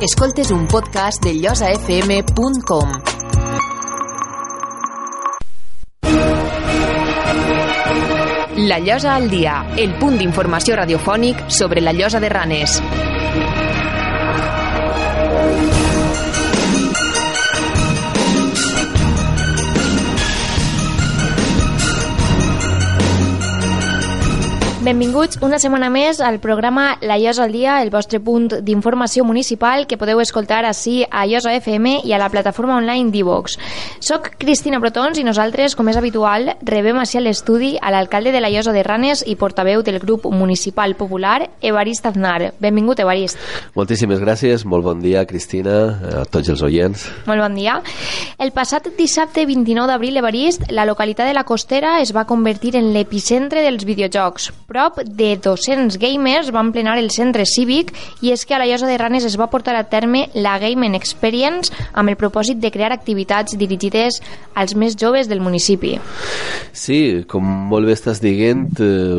Escoltes un podcast de llosafm.com. La Llosa al dia, el punt d'informació radiofònic sobre la Llosa de Ranes. Benvinguts una setmana més al programa La Llosa al Dia, el vostre punt d'informació municipal que podeu escoltar així a Llosa FM i a la plataforma online d'Ivox. Soc Cristina Brotons i nosaltres, com és habitual, rebem així a l'estudi a l'alcalde de la Llosa de Ranes i portaveu del grup municipal popular, Evarist Aznar. Benvingut, Evarist. Moltíssimes gràcies, molt bon dia, Cristina, a tots els oients. Molt bon dia. El passat dissabte 29 d'abril, Evarist, la localitat de la Costera es va convertir en l'epicentre dels videojocs prop de 200 gamers van plenar el centre cívic i és que a la Llosa de Ranes es va portar a terme la Gaming Experience amb el propòsit de crear activitats dirigides als més joves del municipi. Sí, com molt bé estàs dient, eh,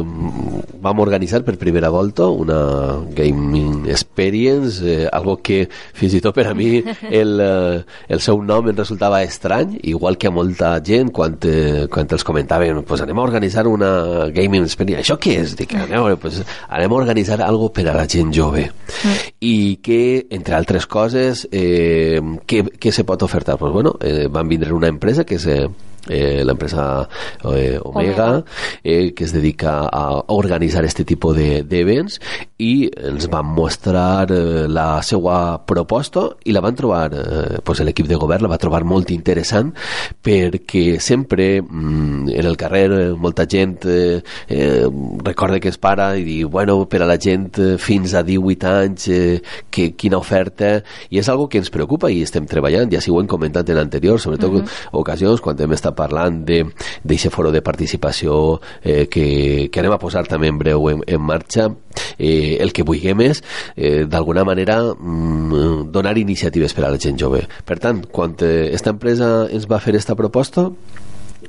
vam organitzar per primera volta una Gaming Experience, eh, algo que fins i tot per a mi el, eh, el seu nom em resultava estrany, igual que a molta gent quan, eh, quan els comentaven pues anem a organitzar una Gaming Experience. Això què és? Dic, anem, pues, anem a organitzar algo per a la gent jove. Mm. I que, entre altres coses, eh, què, què se pot ofertar? Pues, bueno, eh, van vindre una empresa que és... Eh, eh, l'empresa eh, Omega, eh, que es dedica a organitzar este tipus d'events de, i ens van mostrar eh, la seva proposta i la van trobar, eh, pues l'equip de govern la va trobar molt interessant perquè sempre mm, en el carrer molta gent eh, eh, recorda que es para i diu, bueno, per a la gent eh, fins a 18 anys eh, que, quina oferta i és algo que ens preocupa i estem treballant, ja si ho hem comentat en l'anterior, sobretot mm -hmm. ocasions quan hem estat parlant d'aquest foro de participació eh, que, que anem a posar també en breu en, en marxa. Eh, el que vulguem és eh, d'alguna manera mm, donar iniciatives per a la gent jove. Per tant, quan eh, esta empresa ens va fer esta proposta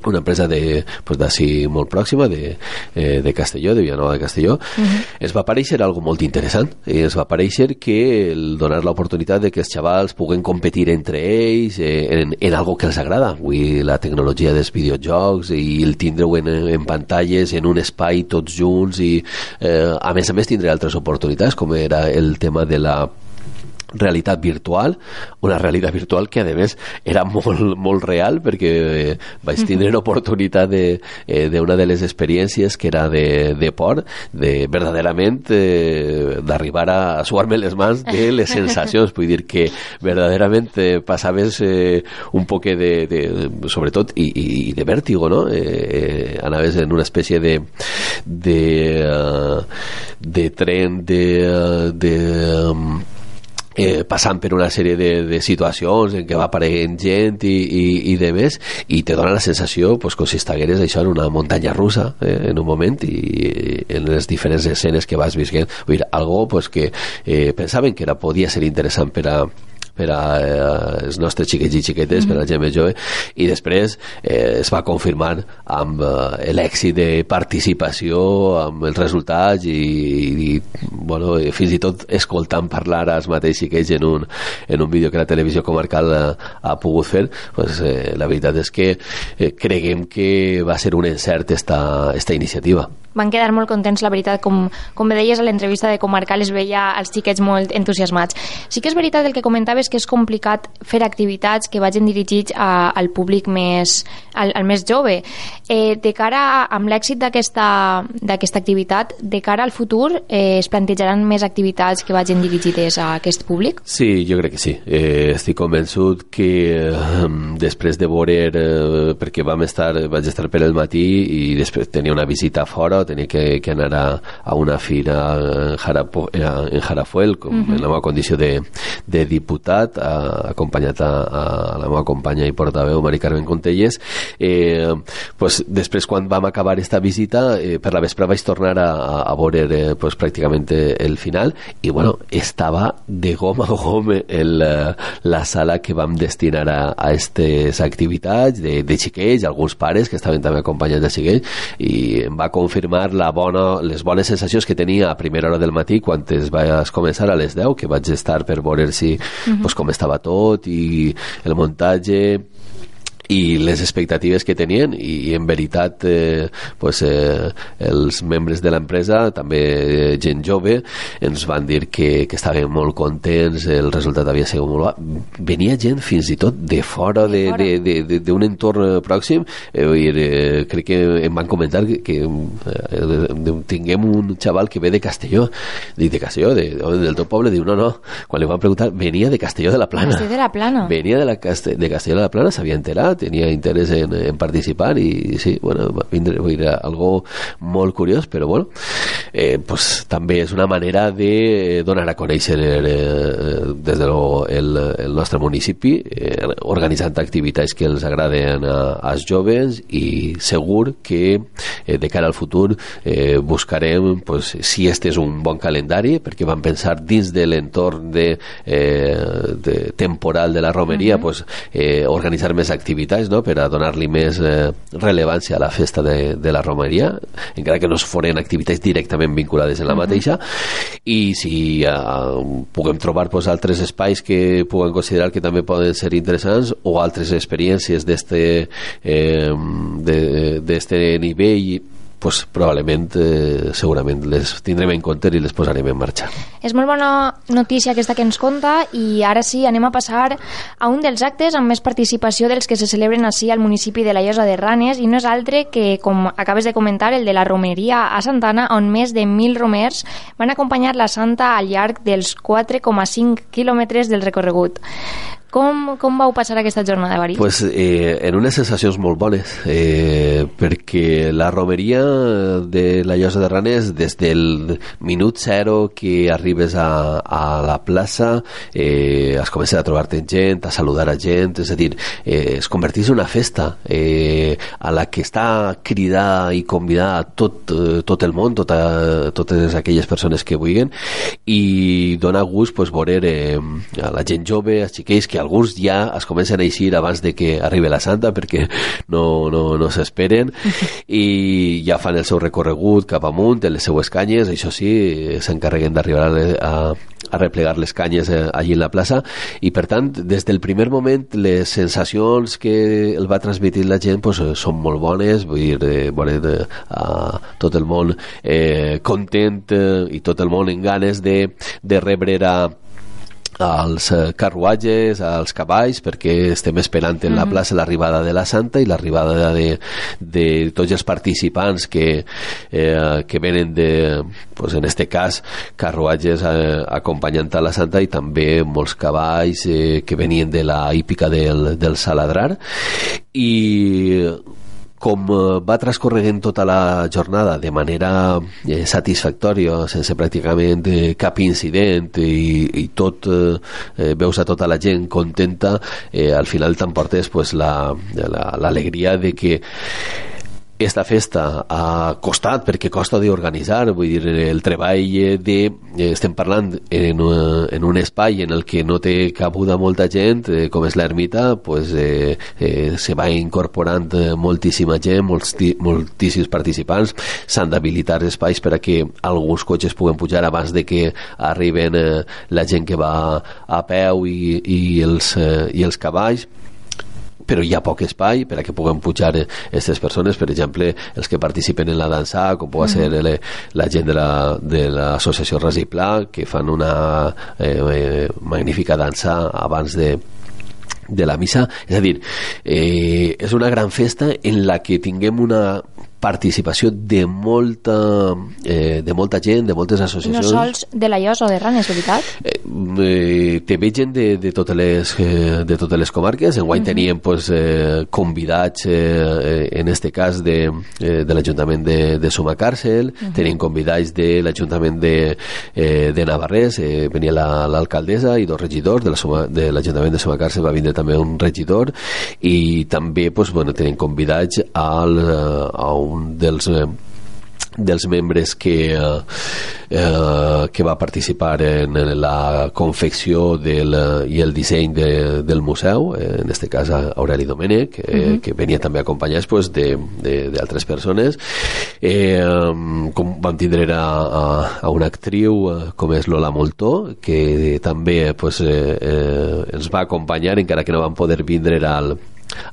una empresa de pues, d'ací molt pròxima de, eh, de Castelló, de Villanova de Castelló. Uh -huh. es va aparèixer algo molt interessant. I es va aparèixer que el donar l'oportunitat de que els xavals puguen competir entre ells eh, en, en algo que els agrada. Avui la tecnologia dels videojocs i el tindre-ho en, en pantalles en un espai tots junts i eh, a més a més tindre altres oportunitats com era el tema de la realitat virtual, una realitat virtual que a més era molt, molt real perquè eh, vaig tindre l'oportunitat d'una de, eh, de les experiències que era de, de port, de verdaderament eh, d'arribar a, a suar-me les mans de les sensacions, vull dir que verdaderament eh, passaves eh, un poc de, de, sobretot i, i de vèrtigo, no? Eh, eh, anaves en una espècie de de, de tren de, de um, eh, passant per una sèrie de, de situacions en què va apareixent gent i, i, i de més i te dona la sensació pues, com si estigueres això en una muntanya russa eh, en un moment i, i en les diferents escenes que vas visquent. Vull dir, algo pues, que eh, pensaven que era, podia ser interessant per a per a eh, els nostres xiquets i xiquetes, mm -hmm. per a la gent més jove, i després eh, es va confirmar amb eh, l'èxit de participació, amb els resultats i, i bueno, fins i tot escoltant parlar als mateixos xiquets en un, en un vídeo que la televisió comarcal ha, ha pogut fer, pues, eh, la veritat és que eh, creguem que va ser un encert esta, esta iniciativa van quedar molt contents, la veritat, com, com me deies a l'entrevista de Comarcal es veia els xiquets molt entusiasmats. Sí que és veritat el que comentaves comentaves que és complicat fer activitats que vagin dirigits a, al públic més, al, al més jove. Eh, de cara a, amb l'èxit d'aquesta activitat, de cara al futur, eh, es plantejaran més activitats que vagin dirigides a aquest públic? Sí, jo crec que sí. Eh, estic convençut que eh, després de veure, eh, perquè vam estar, vaig estar per el matí i després tenia una visita fora, tenia que, que anar a, a una fira en, Jarapo, eh, en Jarafuel, com, uh -huh. en la meva condició de, de diputat, a, acompanyat a, a la meva companya i portaveu, Mari Carmen Contelles. Eh, pues, després, quan vam acabar esta visita, eh, per la vespre vaig tornar a, a, veure eh, pues, pràcticament el final i bueno, estava de goma a goma el, la sala que vam destinar a, a aquestes activitats de, de xiquets, alguns pares que estaven també acompanyats de xiquets i em va confirmar la bona, les bones sensacions que tenia a primera hora del matí quan es va començar a les 10 que vaig estar per veure si, uh -huh. Pues, com estava tot i el muntatge i les expectatives que tenien i en veritat eh, pues, eh, els membres de l'empresa també eh, gent jove ens van dir que, que estaven molt contents el resultat havia sigut molt bo. Venia gent fins i tot de fora d'un entorn pròxim eh, dir, eh, crec que em van comentar que, que eh, tinguem un xaval que ve de Castelló. Dic de Castelló, de, del teu poble? Diu no, no, quan li van preguntar venia de Castelló de la Plana. Castelló de la Plana. Venia de, la Caste de Castelló de la Plana, s'havia enterat tenia interès en, en participar i sí, bueno, va vindre, va vindre algo molt curiós, però bueno, eh, pues, també és una manera de donar a conèixer eh, des de lo, el, el nostre municipi eh, organitzant activitats que els agraden a, als joves i segur que eh, de cara al futur eh, buscarem pues, si este és un bon calendari perquè vam pensar dins de l'entorn de, eh, de temporal de la romeria uh -huh. pues, eh, organitzar més activitats no? per a donar-li més eh, rellevància a la festa de, de la romeria encara que no es foren activitats directament vinculades en la mateixa uh -huh. i si eh, puguem trobar pues, altres espais que puguem considerar que també poden ser interessants o altres experiències d'este eh, d'este nivell pues, probablement, eh, segurament les tindrem en compte i les posarem en marxa. És molt bona notícia aquesta que ens conta i ara sí, anem a passar a un dels actes amb més participació dels que se celebren així al municipi de la Llosa de Ranes i no és altre que, com acabes de comentar, el de la romeria a Santana, on més de 1.000 romers van acompanyar la Santa al llarg dels 4,5 quilòmetres del recorregut. Com, com vau passar aquesta jornada, Barí? Pues, eh, en unes sensacions molt bones, eh, perquè la romeria de la Llosa de Ranes, des del minut zero que arribes a, a la plaça, eh, es comença a trobar-te gent, a saludar a gent, és a dir, eh, es converteix en una festa eh, a la que està cridar i convidar tot, eh, tot el món, tota, totes aquelles persones que vulguin, i dona gust pues, veure eh, a la gent jove, als xiquets que alguns ja es comencen a eixir abans de que arribi la Santa perquè no, no, no s'esperen i ja fan el seu recorregut cap amunt en les seues canyes, això sí, s'encarreguen d'arribar a, a, a replegar les canyes eh, allí en la plaça i per tant, des del primer moment les sensacions que el va transmitir la gent pues, són molt bones vull dir, eh, bueno, de, a tot el món eh, content eh, i tot el món en ganes de, de rebre a als eh, carruatges, als cavalls, perquè estem esperant en la plaça l'arribada de la Santa i l'arribada de, de tots els participants que, eh, que venen de, pues en este cas, carruatges eh, acompanyant a la Santa i també molts cavalls eh, que venien de la hípica del, del Saladrar. I com eh, va transcorregent tota la jornada de manera eh, satisfactòria, sense pràcticament eh, cap incident i, i tot eh, veus a tota la gent contenta, eh, al final t'emportes pues, l'alegria la, la, de que esta festa ha costat perquè costa d'organitzar vull dir, el treball de eh, estem parlant en, en un espai en el que no té cabuda molta gent eh, com és l'ermita pues, eh, eh, se va incorporant moltíssima gent molts, moltíssims participants. S'han d'habilitar espais per a que alguns cotxes puguen pujar abans de que arriben eh, la gent que va a peu i, i, els, eh, i els cavalls però hi ha poc espai per a que puguen pujar aquestes persones, per exemple, els que participen en la dansa, com pot ser uh -huh. la gent de l'associació la, de Pla, que fan una eh, eh, magnífica dansa abans de de la missa, és a dir, eh, és una gran festa en la que tinguem una participació de molta, eh, de molta gent, de moltes associacions. No sols de la Llos o de Ranes, veritat? Eh, eh, ve gent de, de, totes les, eh, de totes les comarques. En guany uh -huh. teníem pues, eh, convidats, eh, en este cas, de, eh, de l'Ajuntament de, de Sumacàrcel, uh -huh. teníem convidats de l'Ajuntament de, eh, de Navarrés, eh, venia l'alcaldessa la, i dos regidors, de l'Ajuntament de, de Sumacàrcel va vindre també un regidor, i també pues, bueno, tenim convidats al, a un un dels eh, dels membres que, eh, eh, que va participar en, la confecció del, i el disseny de, del museu, eh, en aquest cas Aureli Domènech, eh, uh -huh. que venia també acompanyat pues, d'altres persones. Eh, com vam tindre a, a, a una actriu eh, com és Lola Moltó, que també pues, eh, eh, ens va acompanyar, encara que no van poder vindre al,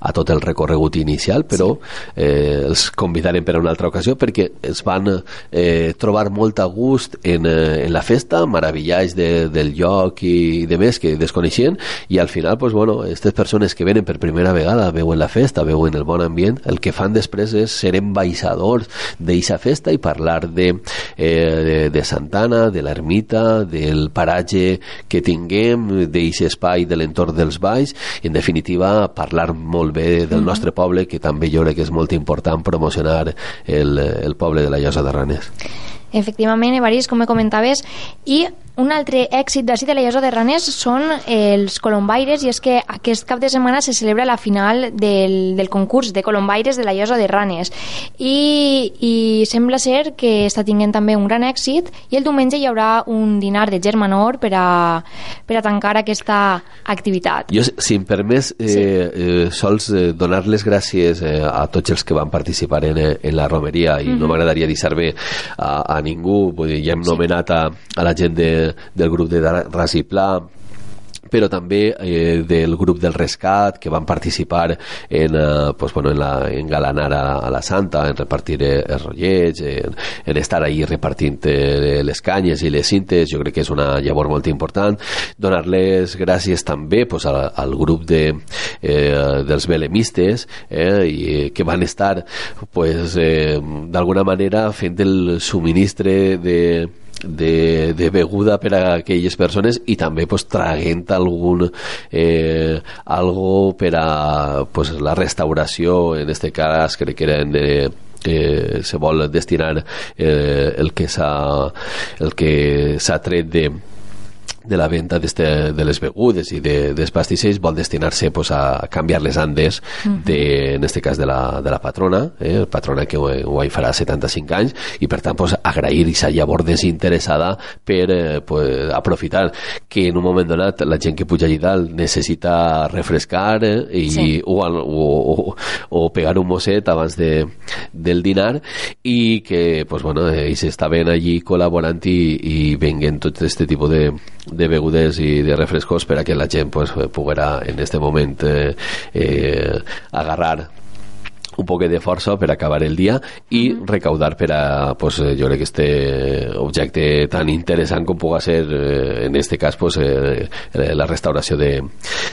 a tot el recorregut inicial, però eh, els convidarem per a una altra ocasió perquè es van eh, trobar molt a gust en, eh, en la festa, meravillats de, del lloc i de més que desconeixien i al final, pues, bueno, aquestes persones que venen per primera vegada, veuen la festa, veuen el bon ambient, el que fan després és ser embaixadors d'aquesta festa i parlar de, eh, de, de Santana, de l'ermita, del paratge que tinguem, d'aquest espai de l'entorn dels valls, en definitiva parlar molt bé del nostre poble, que també jo crec que és molt important promocionar el, el poble de la Llosa de Ranes. Efectivament, Evarís, com me comentaves, i un altre èxit d'ací de la Llosa de Ranès són els Colombaires i és que aquest cap de setmana se celebra la final del, del concurs de Colombaires de la Llosa de Ranes i, i sembla ser que està tinguent també un gran èxit i el diumenge hi haurà un dinar de germanor per a, per a tancar aquesta activitat. Jo, si em permès, eh, sí. eh, sols eh, donar les gràcies eh, a tots els que van participar en, eh, en la romeria i mm -hmm. no m'agradaria deixar-me a, a ningú, vull dir, ja hem sí. nomenat a, a la gent de, del grup de Ras i Pla però també eh, del grup del Rescat que van participar en, eh, pues, bueno, en, la, en galanar a, a la Santa, en repartir eh, els rotllets, en, en estar ahí repartint eh, les canyes i les cintes, jo crec que és una llavor molt important. Donar-les gràcies també pues, al, al grup de, eh, dels belemistes eh, i, eh, que van estar pues, eh, d'alguna manera fent el subministre de de, de beguda per a aquelles persones i també pues, traguent algun eh, algo per a pues, la restauració. En este cas crec que eren de que se vol destinar eh, el que s'ha el que s'ha tret de de la venda de les begudes i de, dels vol destinar-se pues, a canviar les andes uh -huh. de, en este cas de la, de la patrona eh, patrona que ho, ho farà 75 anys i per tant pues, agrair aquesta llavor desinteressada per eh, pues, aprofitar que en un moment donat la gent que puja allà dalt necessita refrescar eh, i, sí. o, o, o, o pegar un mosset abans de, del dinar i que pues, bueno, ells estaven allí col·laborant i, i venguent tot aquest tipus de, de begudes i de refrescos per a que la gent pues, poguera en este moment eh, eh, agarrar un poc de força per acabar el dia i -hmm. recaudar per a, pues, eh, jo crec que este objecte tan interessant com pugui ser eh, en este cas pues, eh, la restauració de,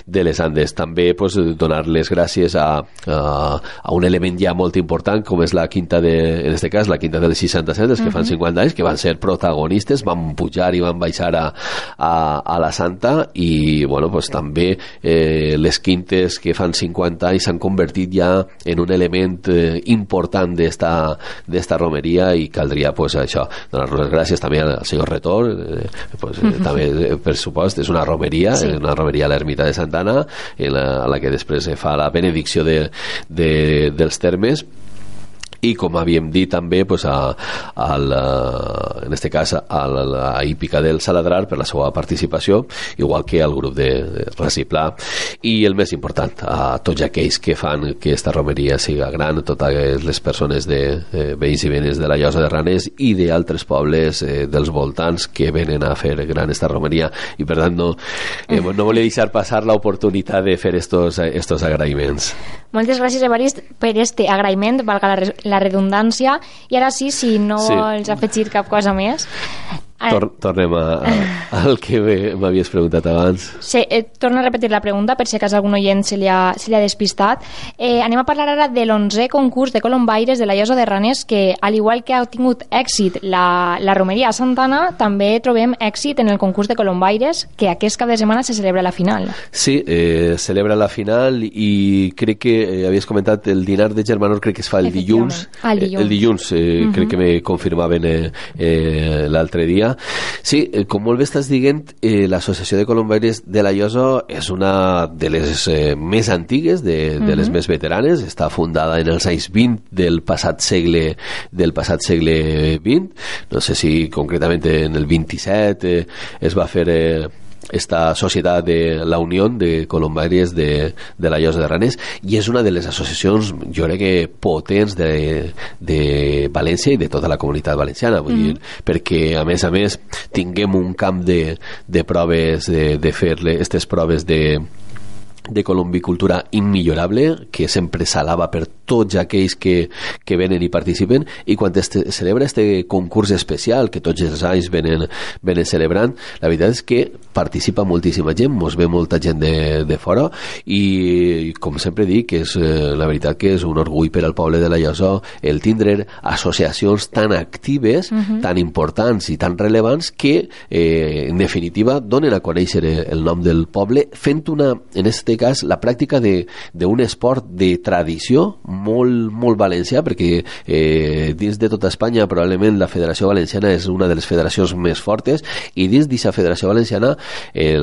de les Andes. També pues, donar les gràcies a, a, a un element ja molt important com és la quinta de, en este cas, la quinta dels 67, els que fan 50 anys, que van ser protagonistes, van pujar i van baixar a, a, a la Santa i bueno, pues, també eh, les quintes que fan 50 anys s'han convertit ja en un element element eh, important d'esta romeria i caldria pues, això, donar les gràcies també al senyor Retor eh, pues, eh, també eh, per supost és una romeria, sí. una romeria a l'ermita de Santana en la, a la que després fa la benedicció de, de, dels termes i com havíem dit també pues, a, a la, en este cas a la, hípica del Saladrar per la seva participació igual que al grup de, Reciclar i el més important a tots aquells que fan que esta romeria siga gran totes les persones de eh, veïns i veïnes de la Llosa de Raners i d'altres pobles eh, dels voltants que venen a fer gran esta romeria. I per tant no, eh, no volia deixar passar l'oportunitat de fer estos, estos agraïments Moltes gràcies Evarist per este agraïment valga la, la redundància i ara sí, si no sí. vols afegir cap cosa més Tor tornem a, a, al que m'havies preguntat abans. Sí, eh, torno a repetir la pregunta per si cas algun oient se li ha, se li ha despistat. Eh, anem a parlar ara de l'11è concurs de Colombaires de la Llosa de Ranes que, al igual que ha tingut èxit la, la romeria a Santana, també trobem èxit en el concurs de Colombaires que aquest cap de setmana se celebra la final. Sí, eh, celebra la final i crec que eh, havies comentat el dinar de Germanor crec que es fa el dilluns. Ah, el dilluns. Eh, el dilluns, eh, uh -huh. crec que me confirmaven eh, eh, l'altre dia Sí, eh, com molt bé estàs dient, eh, l'Associació de Colombaires de la Llosa és una de les eh, més antigues, de, de uh -huh. les més veteranes, està fundada en els anys 20 del passat segle del passat segle 20, no sé si concretament en el 27 eh, es va fer eh, esta societat de la Unió de Colombaires de, de la Llosa de Ranés i és una de les associacions jo crec que potents de, de València i de tota la comunitat valenciana vull mm dir, perquè a més a més tinguem un camp de, de proves de, de fer aquestes proves de de colombicultura immillorable que sempre s'alava per tots aquells que, que venen i participen i quan es celebra este concurs especial que tots els anys venen, venen celebrant la veritat és que participa moltíssima gent, mos ve molta gent de, de fora i com sempre dic és eh, la veritat que és un orgull per al poble de la Llosó el tindre associacions tan actives, uh mhm. -huh. tan importants i tan relevants que eh, en definitiva donen a conèixer el nom del poble fent una, en este cas la pràctica d'un esport de tradició molt, molt valencià perquè eh, dins de tota Espanya probablement la Federació Valenciana és una de les federacions més fortes i dins d'aquesta Federació Valenciana eh,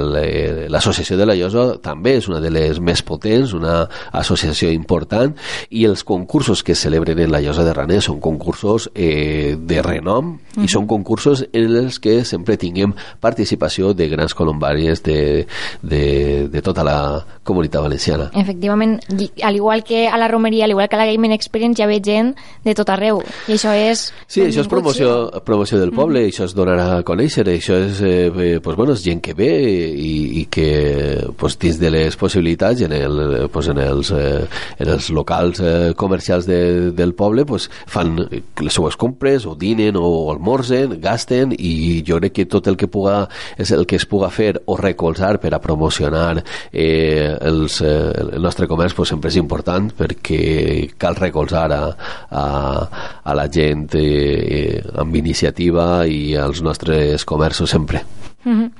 l'Associació de la Llosa també és una de les més potents una associació important i els concursos que es celebren en la Llosa de Ranès són concursos eh, de renom mm -hmm. i són concursos en els que sempre tinguem participació de grans colombàries de, de, de tota la comunitat valenciana. Efectivament, al igual que a la romeria, al igual que a la Gaming Experience, ja ve gent de tot arreu. I això és... Sí, això és promoció, promoció del poble, mm. això es donarà a conèixer, això és, eh, eh, pues, bueno, és gent que ve i, i que pues, dins de les possibilitats en, el, pues, en, els, eh, en els locals eh, comercials de, del poble pues, fan les seues compres o dinen o almorzen, gasten i jo crec que tot el que puga és el que es puga fer o recolzar per a promocionar eh, els, eh, el nostre comerç pues, sempre és important perquè cal recolzar a, a, a la gent eh, amb iniciativa i als nostres comerços sempre. Mm -hmm.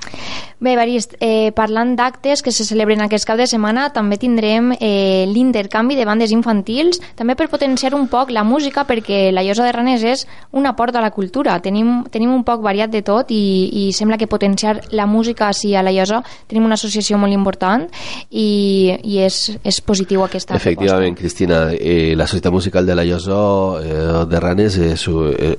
Bé, Evarist, eh, parlant d'actes que se celebren aquest cap de setmana, també tindrem eh, l'intercanvi de bandes infantils, també per potenciar un poc la música, perquè la Llosa de Ranes és una porta a la cultura. Tenim, tenim un poc variat de tot i, i sembla que potenciar la música així a la Llosa tenim una associació molt important i, i és, és positiu aquesta Efectivament, proposta. Cristina, eh, la Societat Musical de la Llosa eh, de Ranes és,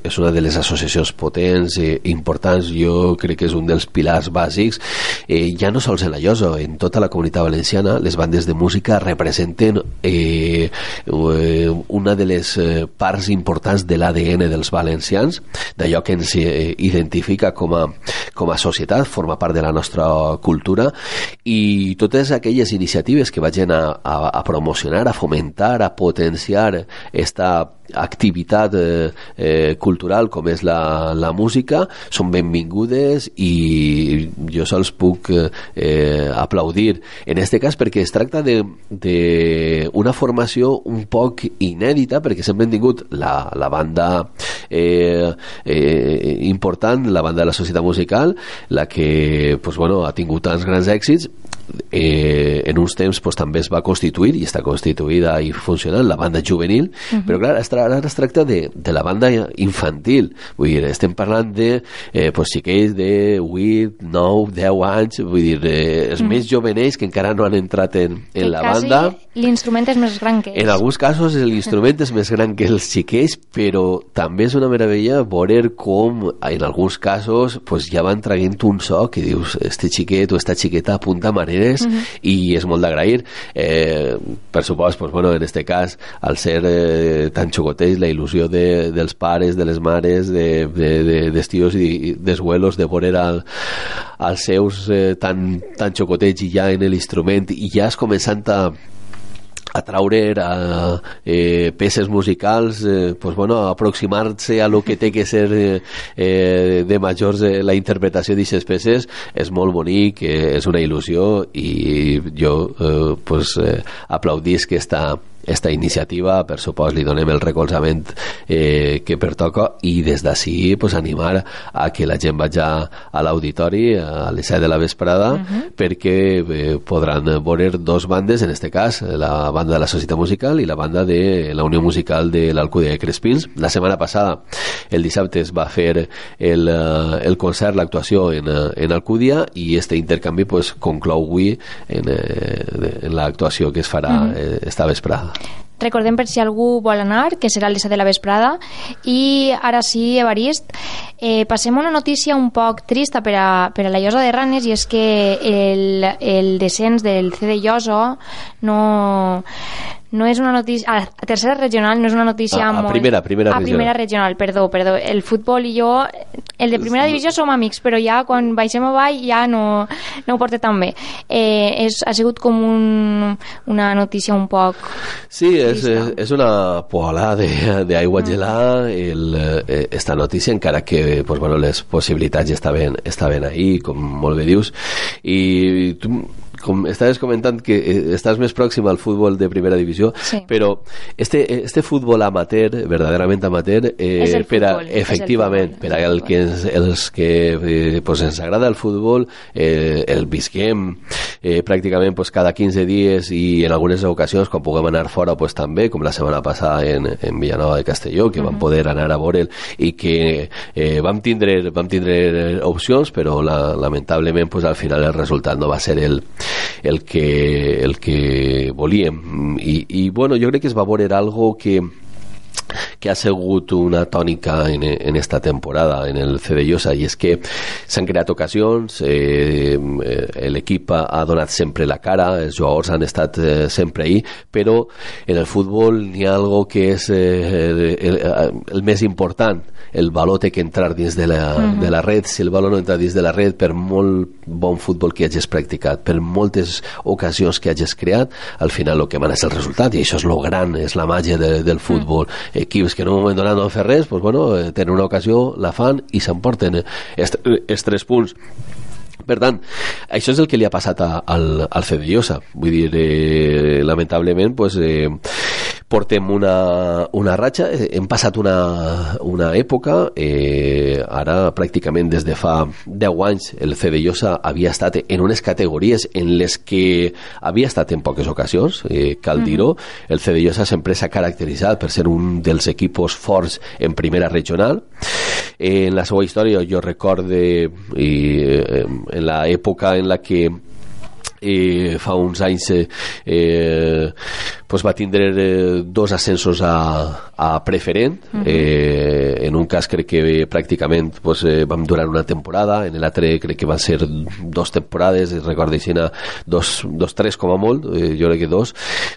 és una de les associacions potents i eh, importants. Jo crec que és un dels pilars bàsics, eh, ja no sols en la Llosa, en tota la comunitat valenciana, les bandes de música representen eh, eh, una de les eh, parts importants de l'ADN dels valencians, d'allò que ens eh, identifica com a, com a societat, forma part de la nostra cultura, i totes aquelles iniciatives que vagin a, a, a promocionar, a fomentar, a potenciar esta activitat eh, eh, cultural com és la, la música són benvingudes i jo sols puc eh, eh, aplaudir en aquest cas perquè es tracta d'una formació un poc inèdita perquè sempre hem tingut la, la banda eh, eh, important la banda de la societat musical la que pues, bueno, ha tingut tants grans èxits eh, en uns temps pues, també es va constituir i està constituïda i funcionant la banda juvenil, uh -huh. però clar, ara es tracta de, de la banda infantil vull dir, estem parlant de eh, pues, xiquets de 8, 9, 9, 10 anys, vull dir, eh, els mm. més jovenells que encara no han entrat en, en que la banda. L'instrument és més gran que ells. En alguns casos l'instrument és més gran que els xiquets, però també és una meravella veure com en alguns casos pues, ja van traient un so que dius, este xiquet o esta xiqueta apunta maneres mm -hmm. i és molt d'agrair. Eh, per supost, pues, bueno, en este cas, al ser eh, tan xocoteix, la il·lusió de, dels pares, de les mares, de, de, de, d'estios i desvuelos de veure al, als seus eh, tan, tan xocotets i ja en l'instrument i ja es començant a a traure a, eh, peces musicals, eh, pues bueno, aproximar-se a lo que té que ser eh, eh, de majors eh, la interpretació d'aquestes peces és molt bonic, eh, és una il·lusió i jo eh, pues, eh, aplaudís que està esta iniciativa, per supost li donem el recolzament eh, que pertoca i des d'ací pues, animar a que la gent vagi a l'auditori a les 7 de la vesprada uh -huh. perquè eh, podran veure dos bandes, en este cas la banda de la Societat Musical i la banda de la Unió Musical de l'Alcúdia de Crespins. La setmana passada, el dissabte, es va fer el, eh, el concert, l'actuació en, eh, en Alcúdia i este intercanvi pues, conclou avui en, eh, en l'actuació que es farà uh -huh. esta vesprada. Recordem per si algú vol anar, que serà a les 7 de la vesprada. I ara sí, Evarist, eh, passem a una notícia un poc trista per a, per a la Llosa de Ranes i és que el, el descens del CD Llosa no, no és una notícia... A, a tercera regional no és una notícia a, a molt... primera, primera a regional. primera regional, perdó, perdó. El futbol i jo... El de primera divisió som amics, però ja quan baixem avall ja no, no ho porta tan bé. Eh, és, ha sigut com un, una notícia un poc... Sí, és, és, és una poala d'aigua mm. gelada el, eh, esta notícia, encara que pues, bueno, les possibilitats estaven, estaven ahí, com molt bé dius, i tu com estaves comentant que eh, estàs més pròxim al futbol de primera divisió, sí. però este, este futbol amateur, verdaderament amateur, eh, per a, futbol, efectivament, per a el que ens, els que eh, pues ens agrada el futbol, eh, el visquem eh, pràcticament pues, cada 15 dies i en algunes ocasions, quan puguem anar fora, pues, també, com la setmana passada en, en Villanova de Castelló, que uh -huh. vam poder anar a veure'l i que eh, vam tindre, vam tindre opcions, però la, lamentablement pues, al final el resultat no va ser el, el que, el que volíem I, i bueno, jo crec que es va veure algo que que ha sigut una tònica en, en esta temporada en el Cedillosa i és que s'han creat ocasions eh, eh, l'equip ha donat sempre la cara els jugadors han estat eh, sempre ahí però en el futbol n'hi ha algo que és eh, el, el més important el valor té que entrar dins de la, uh -huh. de la red si el valor no entra dins de la red per molt bon futbol que hagis practicat per moltes ocasions que hagis creat al final el que mana és el resultat i això és lo gran, és la màgia de, del futbol uh -huh. Equips que en un moment donat no han fet res pues, bueno, eh, tenen una ocasió, la fan i s'emporten els, els tres punts per tant, això és el que li ha passat a, al, al Cedillosa. Vull dir, eh, lamentablement, pues, eh, portem una, una ratxa, eh, hem passat una, una època, eh, ara pràcticament des de fa 10 anys el Cedillosa havia estat en unes categories en les que havia estat en poques ocasions, eh, cal dir-ho, el Cedillosa sempre s'ha caracteritzat per ser un dels equipos forts en primera regional. Eh, en la seva història jo recorde i, eh, en l'època en la que eh, fa uns anys eh, eh, pues va tindre eh, dos ascensos a, a preferent uh -huh. eh, en un cas crec que pràcticament pues, eh, vam durar una temporada en l'altre crec que van ser dos temporades recordo així dos, dos, tres com a molt eh, jo crec que dos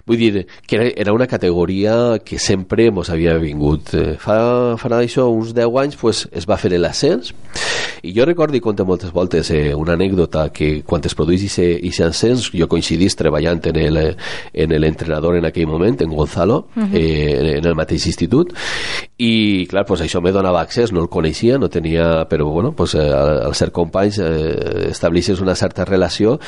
vull dir que era, era una categoria que sempre mos havia vingut eh, fa, farà això uns 10 anys pues, es va fer l'ascens i jo recordo i conto moltes voltes eh, una anècdota que quan es produís aquest ascens jo coincidís treballant en l'entrenador en aquell moment, en Gonzalo, uh -huh. eh, en el mateix institut, i clar, pues això me donava accés, no el coneixia, no tenia, però bueno, pues, eh, al, al ser companys eh, establixes una certa relació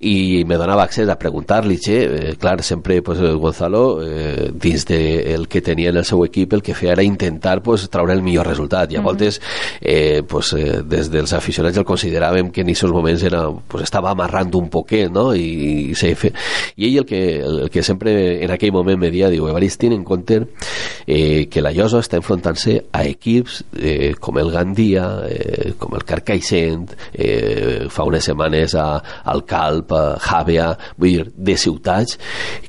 i me donava accés a preguntar-li, eh, clar, sempre pues, Gonzalo, eh, dins de el que tenia en el seu equip, el que feia era intentar pues, traure el millor resultat, i a voltes eh, pues, eh, des dels aficionats el consideràvem que en aquests moments era, pues, estava amarrant un poquet, no? I, i, se fe... I ell el que, el que sempre en aquell moment me dia, diu, Evarist, ten en compte eh, que la Llosa està enfrontant-se a equips eh, com el Gandia, eh, com el Carcaixent, eh, fa unes setmanes a, al Calp, a Jàvea, vull dir, de ciutats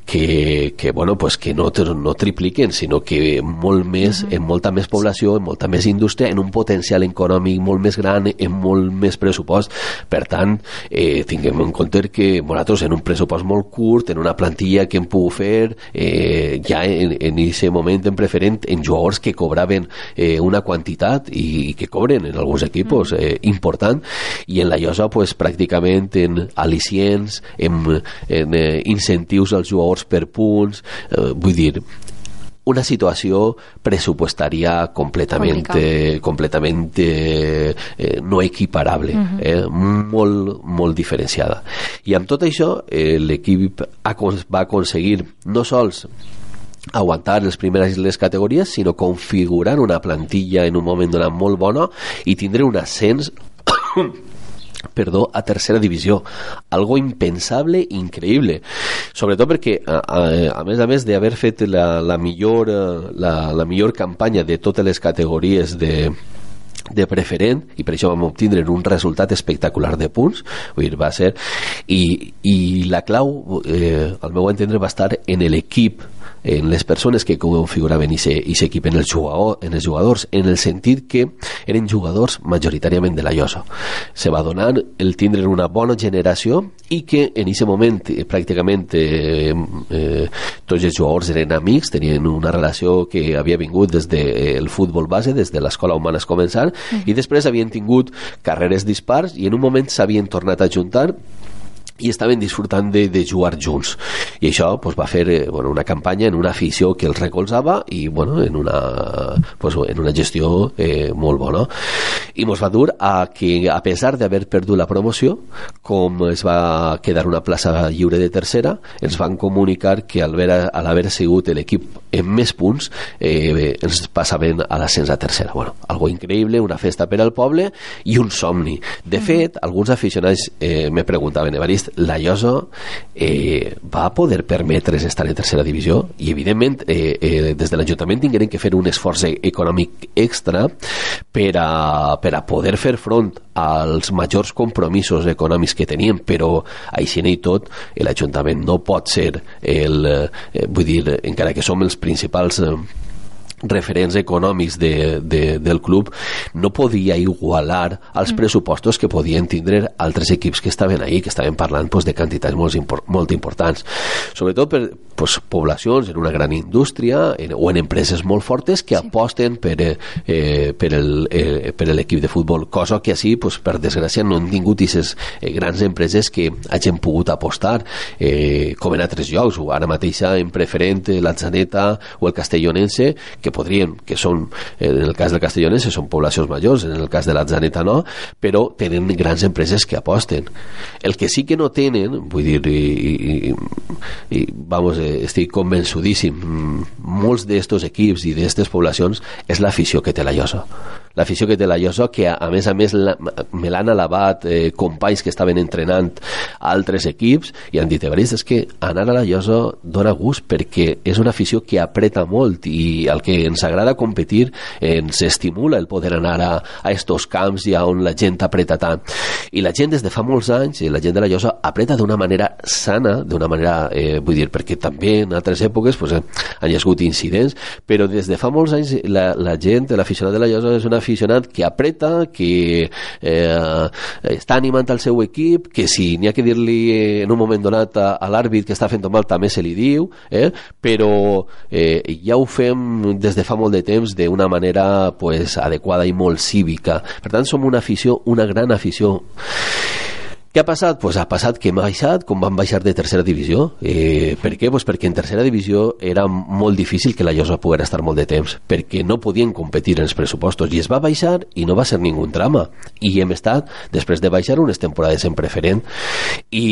que, que, bueno, pues que no, no tripliquen, sinó que molt més, en molta més població, en molta més indústria, en un potencial econòmic molt més gran, en molt més pressupost. Per tant, eh, tinguem en compte que nosaltres en un pressupost molt curt, en una plantilla que hem pogut fer, eh, ja en, en aquest moment en preferent en jugadors que cobraven eh, una quantitat i, i que cobren en alguns equipos eh, important, i en la Llosa pues, pràcticament en al·licients, en, en eh, incentius als jugadors per punts, eh, vull dir, una situació pressupostària completament, completament eh, no equiparable, uh -huh. eh, molt, molt diferenciada. I amb tot això, eh, l'equip va aconseguir no sols aguantar les primeres les categories, sinó configurar una plantilla en un moment donat molt bona i tindre un ascens perdó, a tercera divisió. Algo impensable, increïble. Sobretot perquè, a, a, a més a més d'haver fet la, la, millor, eh, la, la millor campanya de totes les categories de, de preferent i per això vam obtindre un resultat espectacular de punts vull dir, va ser i, i la clau eh, al meu entendre va estar en l'equip en les persones que configuraven aquest equip, en els, jugador, en els jugadors, en el sentit que eren jugadors majoritàriament de la Llosa. Se va donar el tindre una bona generació i que en aquest moment eh, pràcticament eh, eh, tots els jugadors eren amics, tenien una relació que havia vingut des del futbol base, des de l'escola humana començar, i després havien tingut carreres dispars i en un moment s'havien tornat a juntar i estaven disfrutant de, de jugar junts. I això pues, va fer eh, bueno, una campanya en una afició que els recolzava i bueno, en, una, pues, en una gestió eh, molt bona. I ens va dur a que a pesar d'haver perdut la promoció com es va quedar una plaça lliure de tercera ens van comunicar que al haver sigut l'equip en més punts eh, ens passaven a l'ascens a tercera. Bueno, algo increïble, una festa per al poble i un somni. De fet, alguns aficionats eh, me preguntaven Evarist, la Llosa eh, va poder permetre's estar en tercera divisió? I evidentment eh, eh, des de l'Ajuntament tingueren que fer un esforç econòmic extra per a, per a poder fer front als majors compromisos econòmics que tenien, però així i tot l'Ajuntament no pot ser el, eh, vull dir, encara que som els principals eh, referents econòmics de, de, del club no podia igualar els mm. pressupostos que podien tindre altres equips que estaven ahí, que estaven parlant pues, de quantitats molt, impor molt importants sobretot per pues, poblacions en una gran indústria en, o en empreses molt fortes que sí. aposten per, eh, per l'equip eh, de futbol cosa que així, pues, per desgràcia no han tingut aquestes eh, grans empreses que hagin pogut apostar eh, com en altres llocs, o ara mateixa en preferent l'Atzaneta o el Castellonense que que podrien, que són, eh, en el cas del Castellonense, són poblacions majors, en el cas de l'Atzaneta no, però tenen grans empreses que aposten. El que sí que no tenen, vull dir, i, i, i vamos, eh, estic convençudíssim, molts d'estos equips i d'estes poblacions és l'afició que té la Llosa l'afició que té la Llosa, que a, a més a més la, me l'han alabat eh, companys que estaven entrenant altres equips i han dit, Evarist, és que anar a la Llosa dona gust perquè és una afició que apreta molt i el que ens agrada competir ens estimula el poder anar a, a estos camps i a on la gent apreta tant. I la gent des de fa molts anys, la gent de la Llosa apreta d'una manera sana, d'una manera, eh, vull dir, perquè també en altres èpoques pues, han hi ha hagut incidents, però des de fa molts anys la, la gent, l'aficionat de la Llosa és una aficionat que apreta, que eh, està animant el seu equip, que si n'hi ha que dir-li eh, en un moment donat a, a l'àrbit que està fent mal també se li diu, eh? però eh, ja ho fem des de fa molt de temps d'una manera pues, adequada i molt cívica. Per tant, som una afició, una gran afició què ha passat? Pues ha passat que hem baixat com van baixar de tercera divisió. Eh, per què? Pues perquè en tercera divisió era molt difícil que la Llosa pogués estar molt de temps, perquè no podien competir en els pressupostos, i es va baixar i no va ser ningú drama. I hem estat, després de baixar, unes temporades en preferent. I,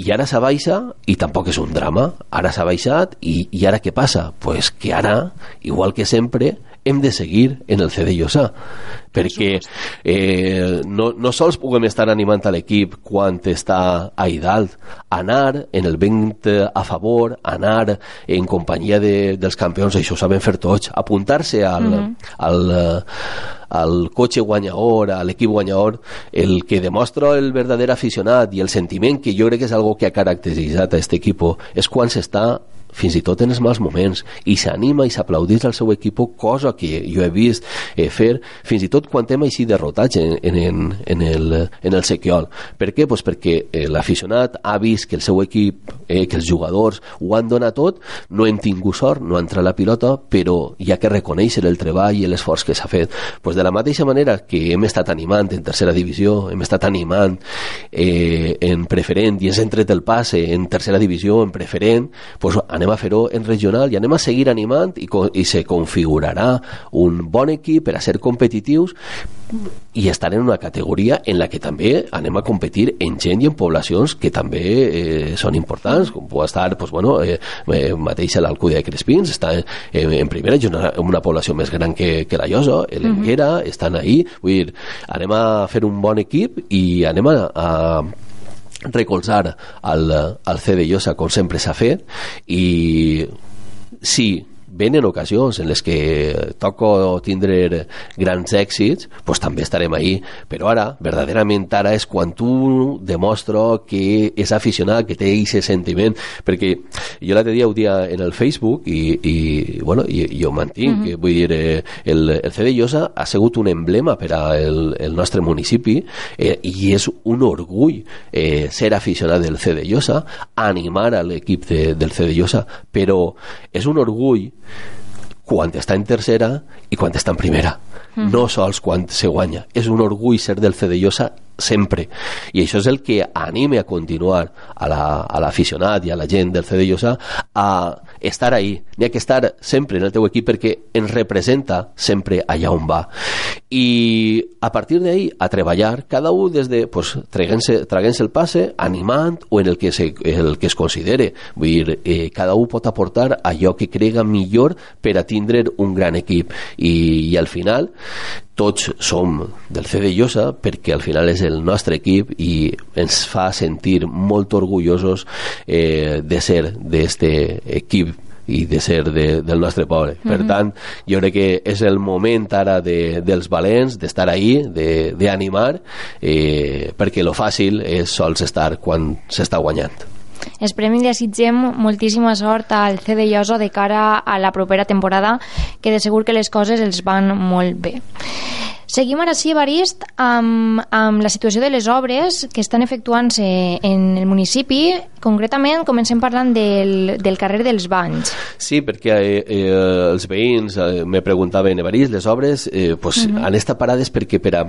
i ara s'ha baixat i tampoc és un drama. Ara s'ha baixat i, i ara què passa? Pues que ara, igual que sempre, hem de seguir en el CD Llosà perquè eh, no, no sols puguem estar animant a l'equip quan està a dalt, anar en el vent a favor, anar en companyia de, dels campions, això ho saben fer tots, apuntar-se al, mm -hmm. al, al cotxe guanyador, a l'equip guanyador, el que demostra el verdader aficionat i el sentiment que jo crec que és algo que ha caracteritzat a aquest equip és quan s'està fins i tot en els mals moments, i s'anima i s'aplaudís al seu equip, cosa que jo he vist eh, fer fins i tot quan hem així derrotats en, en, en, el, en el sequiol. Per què? Pues perquè eh, l'aficionat ha vist que el seu equip, eh, que els jugadors ho han donat tot, no hem tingut sort, no ha entrat la pilota, però hi ha que reconèixer el treball i l'esforç que s'ha fet. Pues de la mateixa manera que hem estat animant en tercera divisió, hem estat animant eh, en preferent i ens hem tret el passe en tercera divisió, en preferent, pues anem anem a fer-ho en regional i anem a seguir animant i, i se configurarà un bon equip per a ser competitius i estar en una categoria en la que també anem a competir en gent i en poblacions que també eh, són importants, com pot estar pues, bueno, eh, eh, mateix l'Alcúdia de Crespins, està en, en primera, és una, una població més gran que, que la Llosa, l'Enguera, uh -huh. estan ahí, vull dir, anem a fer un bon equip i anem a, a recolzar al, al CD Llosa com sempre s'ha fet i sí, venen ocasions en les que toco tindre grans èxits, pues també estarem ahí. Però ara, verdaderament ara és quan tu demostro que és aficionat, que té aquest sentiment, perquè jo l'altre dia ho dia en el Facebook i, i bueno, i, i ho mantinc, uh -huh. que vull dir, eh, el, el CD Llosa ha sigut un emblema per al el nostre municipi eh, i és un orgull eh, ser aficionat del CD Llosa, animar a l'equip de, del CD Llosa, però és un orgull quan està en tercera i quan està en primera. Mm. No sols quan se guanya. És un orgull ser del Cedellosa sempre. I això és el que anime a continuar a l'aficionat la, i a la gent del Cedellosa a estar ahí. N'hi ha que estar sempre en el teu equip perquè ens representa sempre allà on va. I a partir d'ahí a treballar, cada un des de, pues, traguent-se traguent el passe, animant o en el que, se, el que es considere. Vull dir, eh, cada un pot aportar allò que crega millor per a tindre un gran equip. I, i al final tots som del CD Llosa perquè al final és el nostre equip i ens fa sentir molt orgullosos eh, de ser d'aquest equip i de ser de, del nostre poble. Mm -hmm. Per tant, jo crec que és el moment ara de, dels valents, d'estar ahí, d'animar, eh, perquè lo fàcil és sols estar quan s'està guanyant. Esperem i desitgem moltíssima sort al CD Llosa de cara a la propera temporada, que de segur que les coses els van molt bé. Seguim ara sí, Evarist, amb, amb la situació de les obres que estan efectuant-se en el municipi. Concretament, comencem parlant del, del carrer dels Banys. Sí, perquè eh, eh, els veïns eh, me preguntaven, Evarist, les obres eh, pues, uh -huh. han estat parades perquè per a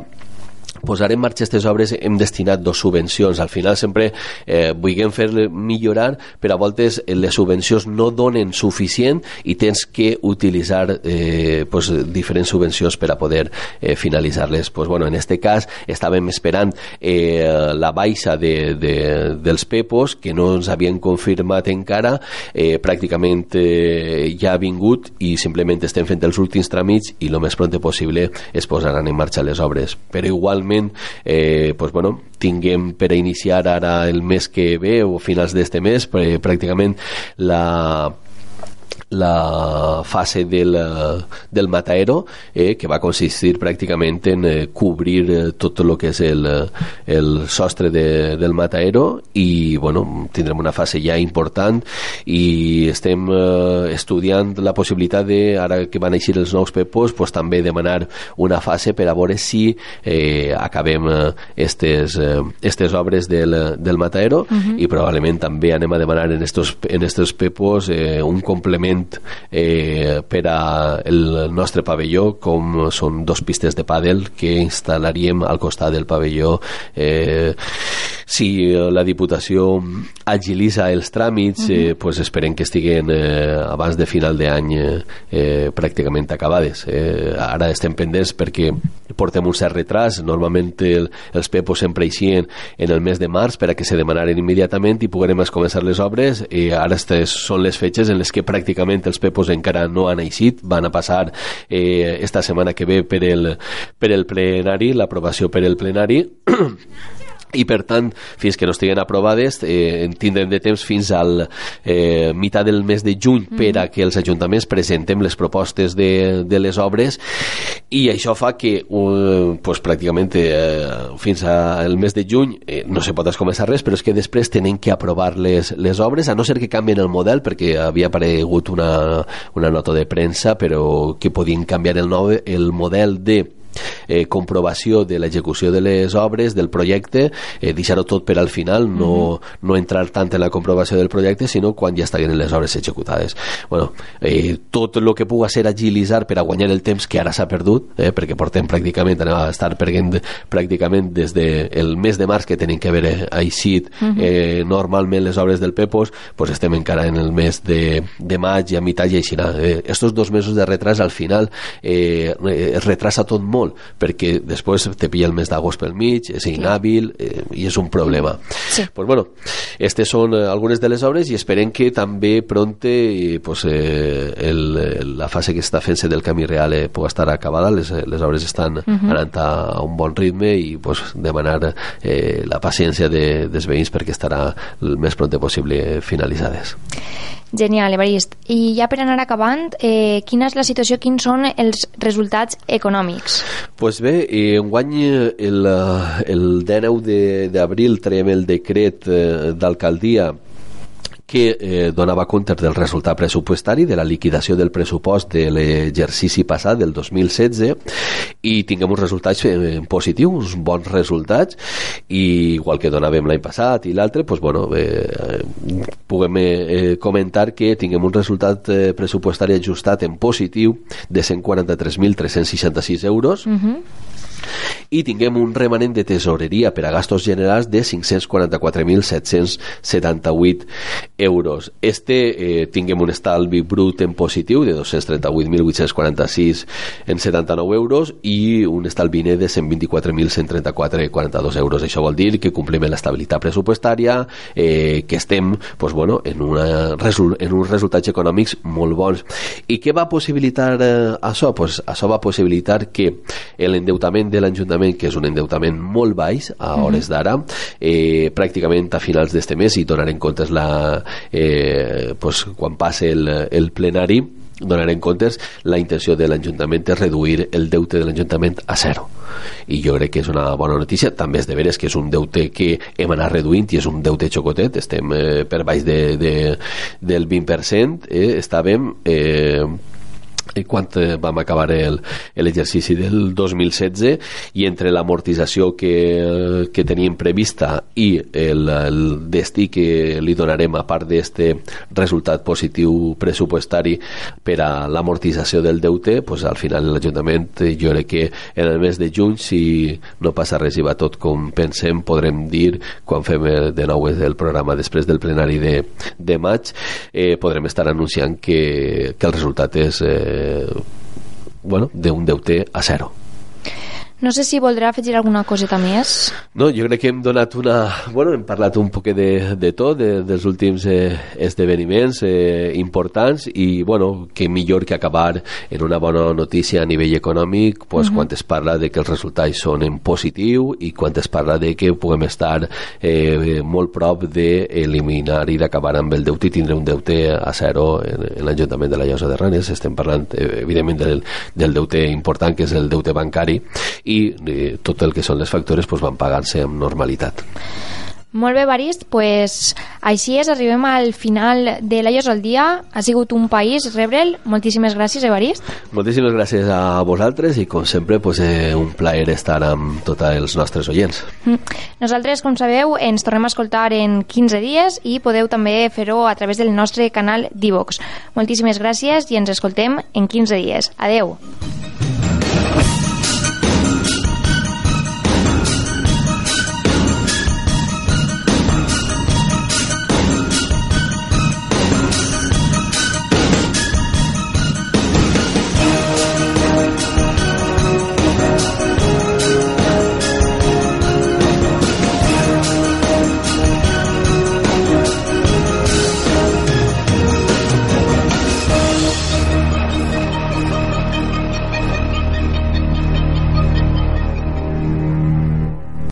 posar en marxa aquestes obres hem destinat dos subvencions. Al final sempre eh, vulguem fer millorar, però a voltes eh, les subvencions no donen suficient i tens que utilitzar eh, pues, diferents subvencions per a poder eh, finalitzar-les. Pues, bueno, en este cas estàvem esperant eh, la baixa de, de, dels PEPOs que no ens havien confirmat encara, eh, pràcticament eh, ja ha vingut i simplement estem fent els últims tràmits i el més pront possible es posaran en marxa les obres. Però igualment realment eh, pues, bueno, tinguem per a iniciar ara el mes que ve o finals d'este mes pràcticament la la fase del, del mataero eh, que va consistir pràcticament en eh, cobrir eh, tot el que és el, el sostre de, del mataero i bueno, tindrem una fase ja important i estem eh, estudiant la possibilitat de, ara que van eixir els nous pepos, pues, també demanar una fase per a veure si eh, acabem eh, estes, eh, estes obres del, del mataero uh -huh. i probablement també anem a demanar en estos, en estos pepos eh, un complement equipament eh, per a el nostre pavelló com són dos pistes de pàdel que instal·laríem al costat del pavelló eh, si eh, la Diputació agilitza els tràmits, eh, pues esperem que estiguen eh, abans de final d'any eh, eh, pràcticament acabades. Eh, ara estem pendents perquè portem un cert retras. Normalment el, els PEPOs sempre eixien en el mes de març per a que se demanaren immediatament i poguérem començar les obres. I ara estes són les fetges en les que pràcticament els PEPOs encara no han eixit. Van a passar eh, esta setmana que ve per el, per el plenari, l'aprovació per el plenari i per tant, fins que no estiguen aprovades eh, tindrem de temps fins al eh, mitjà del mes de juny mm -hmm. per a que els ajuntaments presentem les propostes de, de les obres i això fa que uh, pues, pràcticament eh, fins al mes de juny eh, no se pot començar res però és que després tenen que aprovar les, les obres a no ser que canvien el model perquè havia aparegut una, una nota de premsa però que podien canviar el, nou, el model de eh, comprovació de l'execució de les obres, del projecte, eh, deixar-ho tot per al final, no, uh -huh. no entrar tant en la comprovació del projecte, sinó quan ja estiguin les obres executades. Bueno, eh, tot el que puga ser agilitzar per a guanyar el temps que ara s'ha perdut, eh, perquè portem pràcticament, anem a estar perdent pràcticament des del de mes de març que tenim que haver eixit uh -huh. eh, normalment les obres del Pepos, pues estem encara en el mes de, de maig i a mitjà i així. Eh, estos dos mesos de retras al final eh, es retrasa tot molt molt, perquè després te pilla el mes d'agost pel mig, és inhàbil eh, i és un problema. Sí. Pues bueno, aquestes són eh, algunes de les obres i esperem que també pronte eh, pues, eh, el, la fase que està fent-se del camí real eh, pugui estar acabada, les, les obres estan uh mhm. -huh. anant a un bon ritme i pues, demanar eh, la paciència de, dels veïns perquè estarà el més pronte possible finalitzades. Genial, Evarist. I ja per anar acabant, eh, quina és la situació, quins són els resultats econòmics? pues bé, eh, enguany el, el 19 d'abril traiem el decret eh, d'alcaldia que eh, donava compte del resultat pressupostari de la liquidació del pressupost de l'exercici passat del 2016 i tinguem uns resultats eh, positius, uns bons resultats i igual que donàvem l'any passat i l'altre, pues, bueno, eh, puguem eh, comentar que tinguem un resultat eh, pressupostari ajustat en positiu de 143.366 euros. Uh -huh i tinguem un remanent de tesoreria per a gastos generals de 544.778 euros. Este eh, tinguem un estalvi brut en positiu de 238.846 en 79 euros i un estalvi net de 124.134,42 euros. Això vol dir que complim l'estabilitat pressupostària, eh, que estem pues, bueno, en, una, en uns resultats econòmics molt bons. I què va possibilitar eh, això? Pues, això va possibilitar que l'endeutament de l'Ajuntament, que és un endeutament molt baix a hores d'ara, eh, pràcticament a finals d'este mes, i donarem comptes la, eh, pues, quan passe el, el plenari, donarem comptes, la intenció de l'Ajuntament és reduir el deute de l'Ajuntament a zero. I jo crec que és una bona notícia. També és de veres que és un deute que hem anat reduint i és un deute xocotet. Estem eh, per baix de, de, del 20%. Eh, estàvem... Eh, quan eh, vam acabar l'exercici del 2016 i entre l'amortització que, eh, que teníem prevista i el, el destí que li donarem a part d'este resultat positiu pressupostari per a l'amortització del deute, pues al final l'Ajuntament eh, jo crec que en el mes de juny si no passa res i va tot com pensem podrem dir quan fem de nou el programa després del plenari de, de maig eh, podrem estar anunciant que, que el resultat és eh, bueno, d'un deute a zero. No sé si voldrà afegir alguna coseta més. No, jo crec que hem donat una... Bueno, hem parlat un poquet de, de tot, de, dels últims eh, esdeveniments eh, importants i, bueno, que millor que acabar en una bona notícia a nivell econòmic pues, uh -huh. quan es parla de que els resultats són en positiu i quan es parla de que puguem estar eh, molt prop d'eliminar i d'acabar amb el deute i tindre un deute a zero en, en l'Ajuntament de la Llosa de Ranes. Estem parlant, eh, evidentment, del, del deute important, que és el deute bancari, i eh, tot el que són les factures pues, van pagant-se amb normalitat. Molt bé, Barist, pues, així és, arribem al final de l'Aios al dia. Ha sigut un país, rebre'l. Moltíssimes gràcies, Evarist. Moltíssimes gràcies a vosaltres i, com sempre, pues, eh, un plaer estar amb tots els nostres oients. Mm. Nosaltres, com sabeu, ens tornem a escoltar en 15 dies i podeu també fer-ho a través del nostre canal d'Ivox. Moltíssimes gràcies i ens escoltem en 15 dies. Adeu.